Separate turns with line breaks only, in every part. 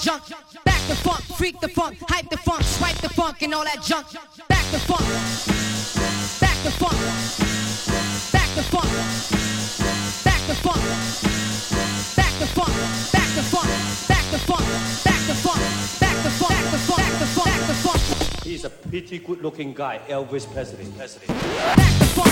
junk. Back the funk, freak the funk, hype the funk, swipe the funk, and all that junk. Back the funk. Back the funk. Back the funk. Back the funk. Back the funk. Back the funk. Back the funk. Back the funk. Back the funk. Back the funk. Back the funk.
He's a pretty good-looking guy, Elvis Presley. Presley.
Back the funk.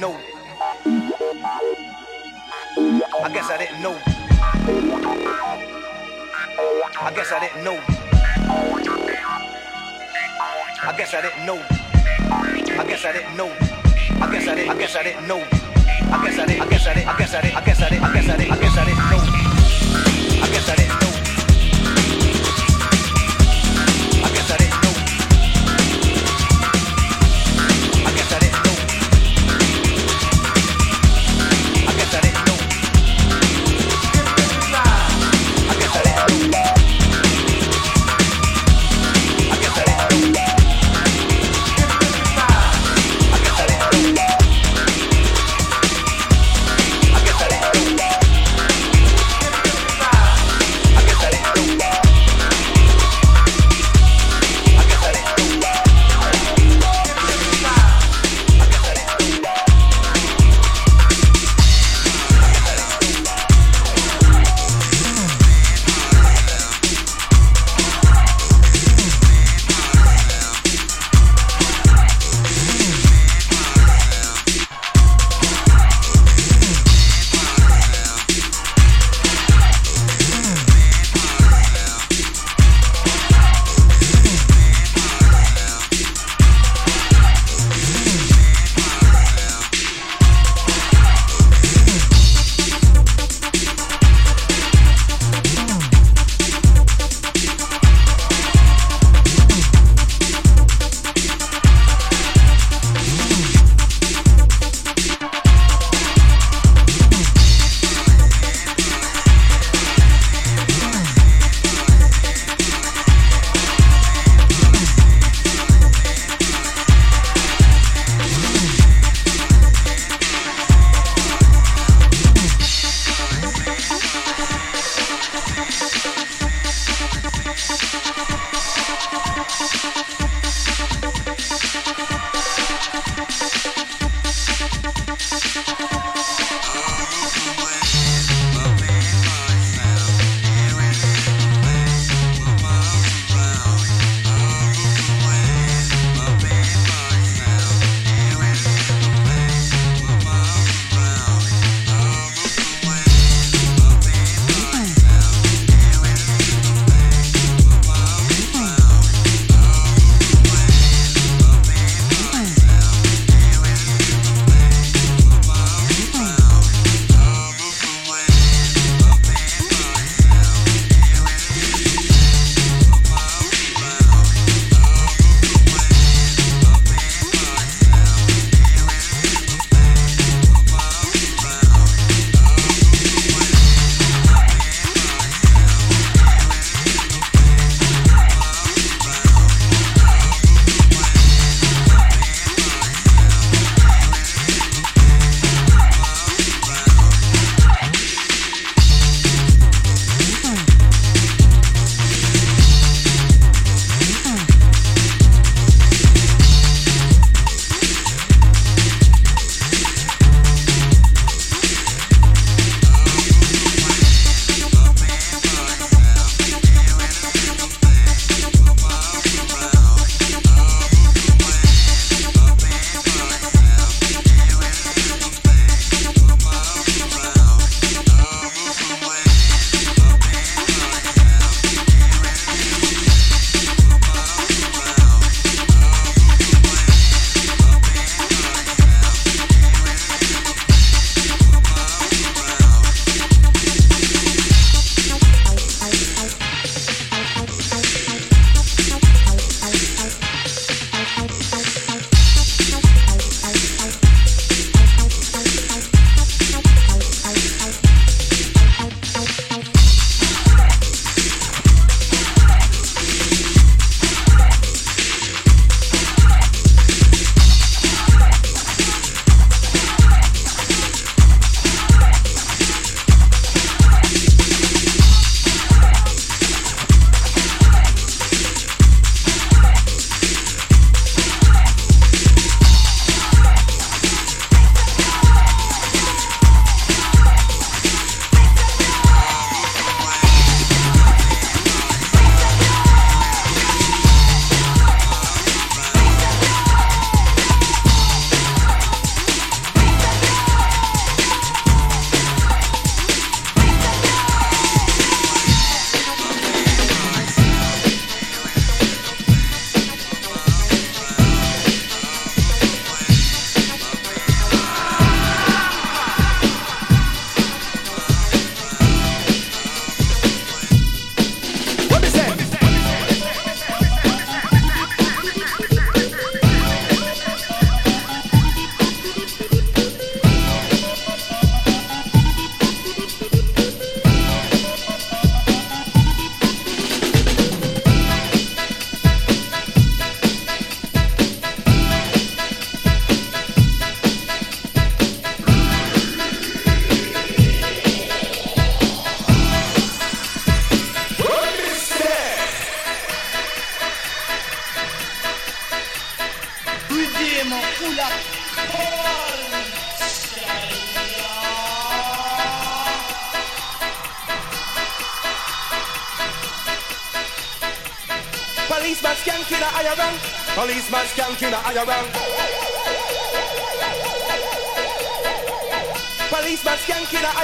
know. I guess I didn't know. I guess I didn't know. I guess I didn't know. I guess I didn't know. I guess I didn't. I guess I didn't know. I guess I didn't. I guess I didn't. I guess I didn't. I guess I didn't. I guess I didn't. I guess I didn't know.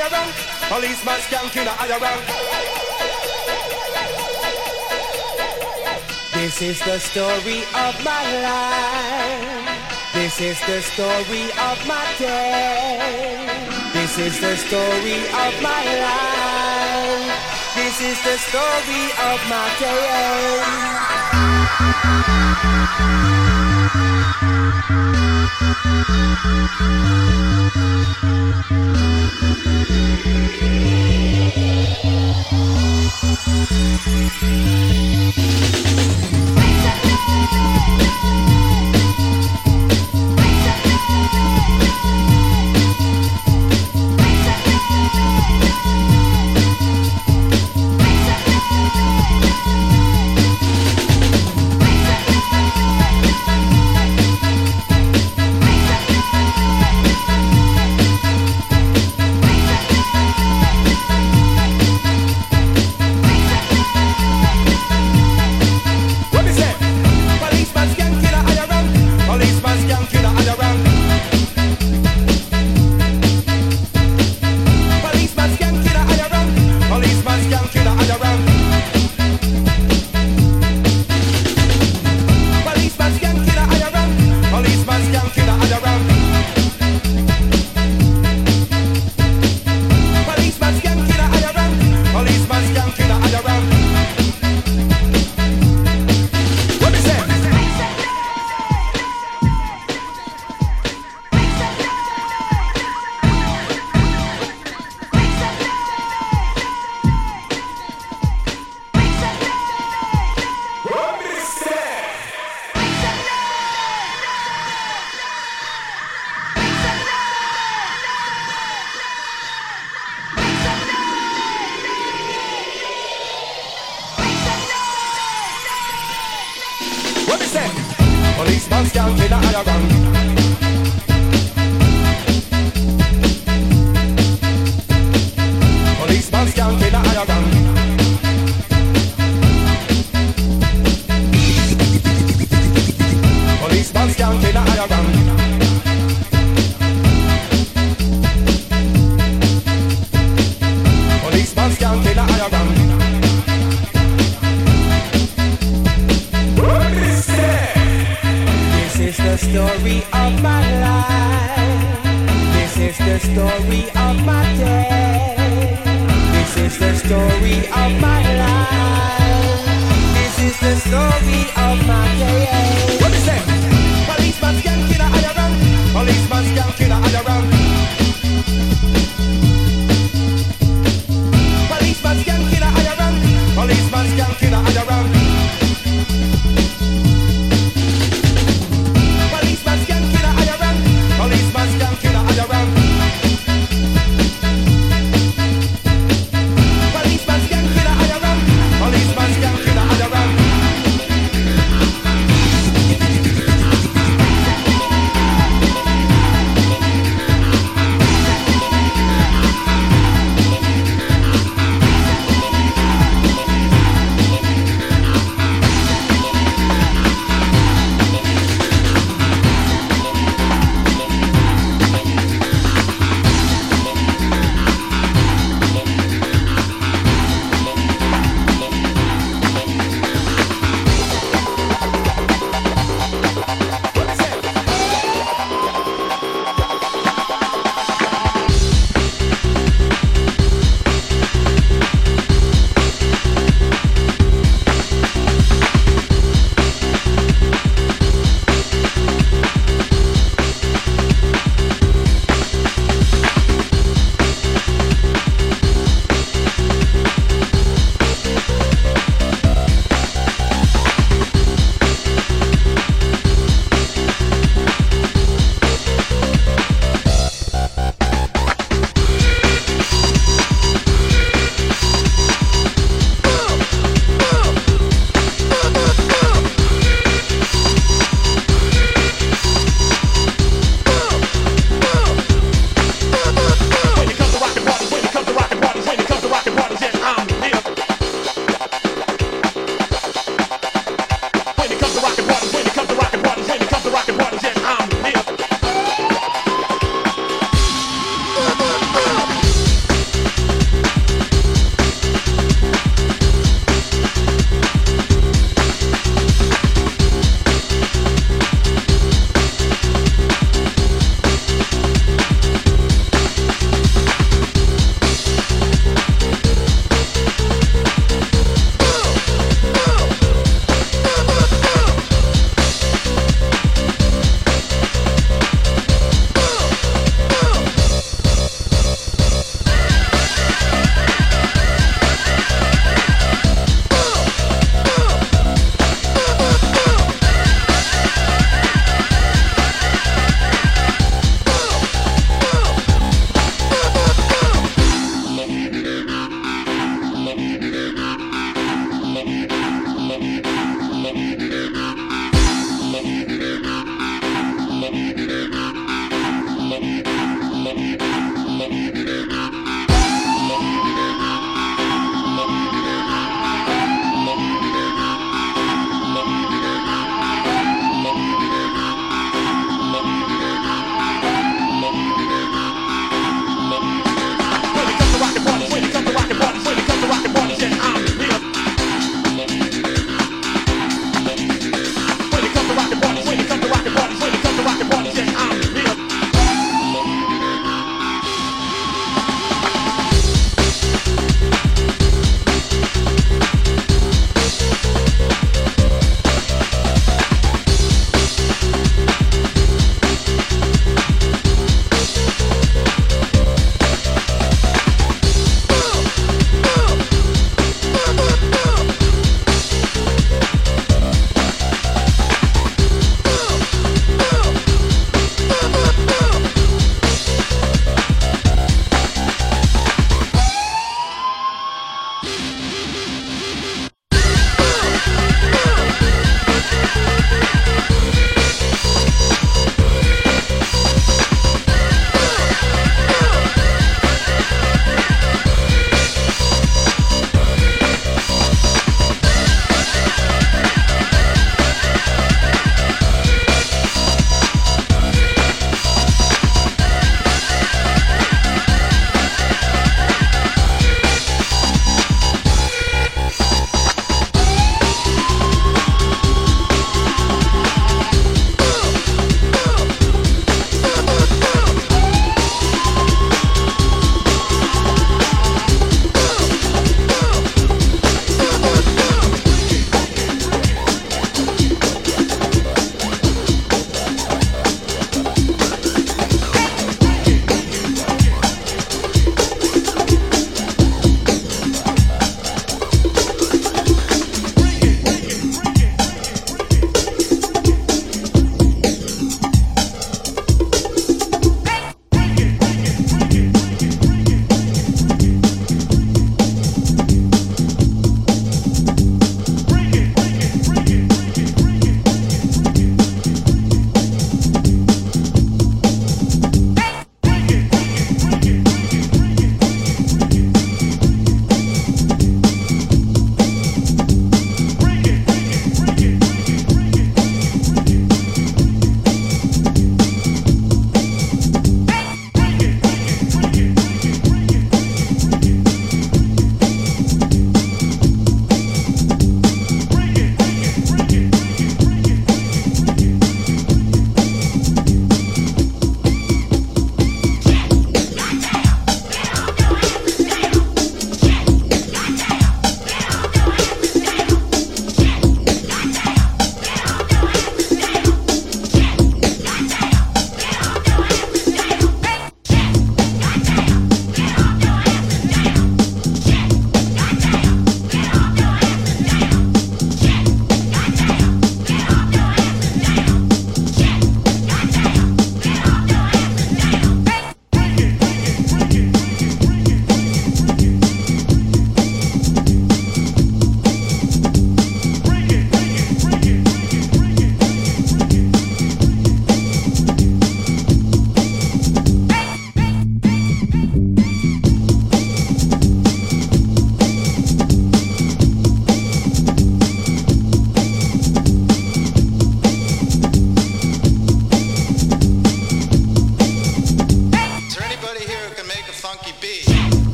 higher rank. Policeman skank in a higher rank. This is the story of my life. This is the story of my day. This is the story of my life. This is the story of my day.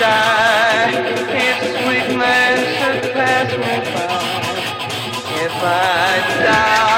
die. Its sweet man should pass me by.
If I die.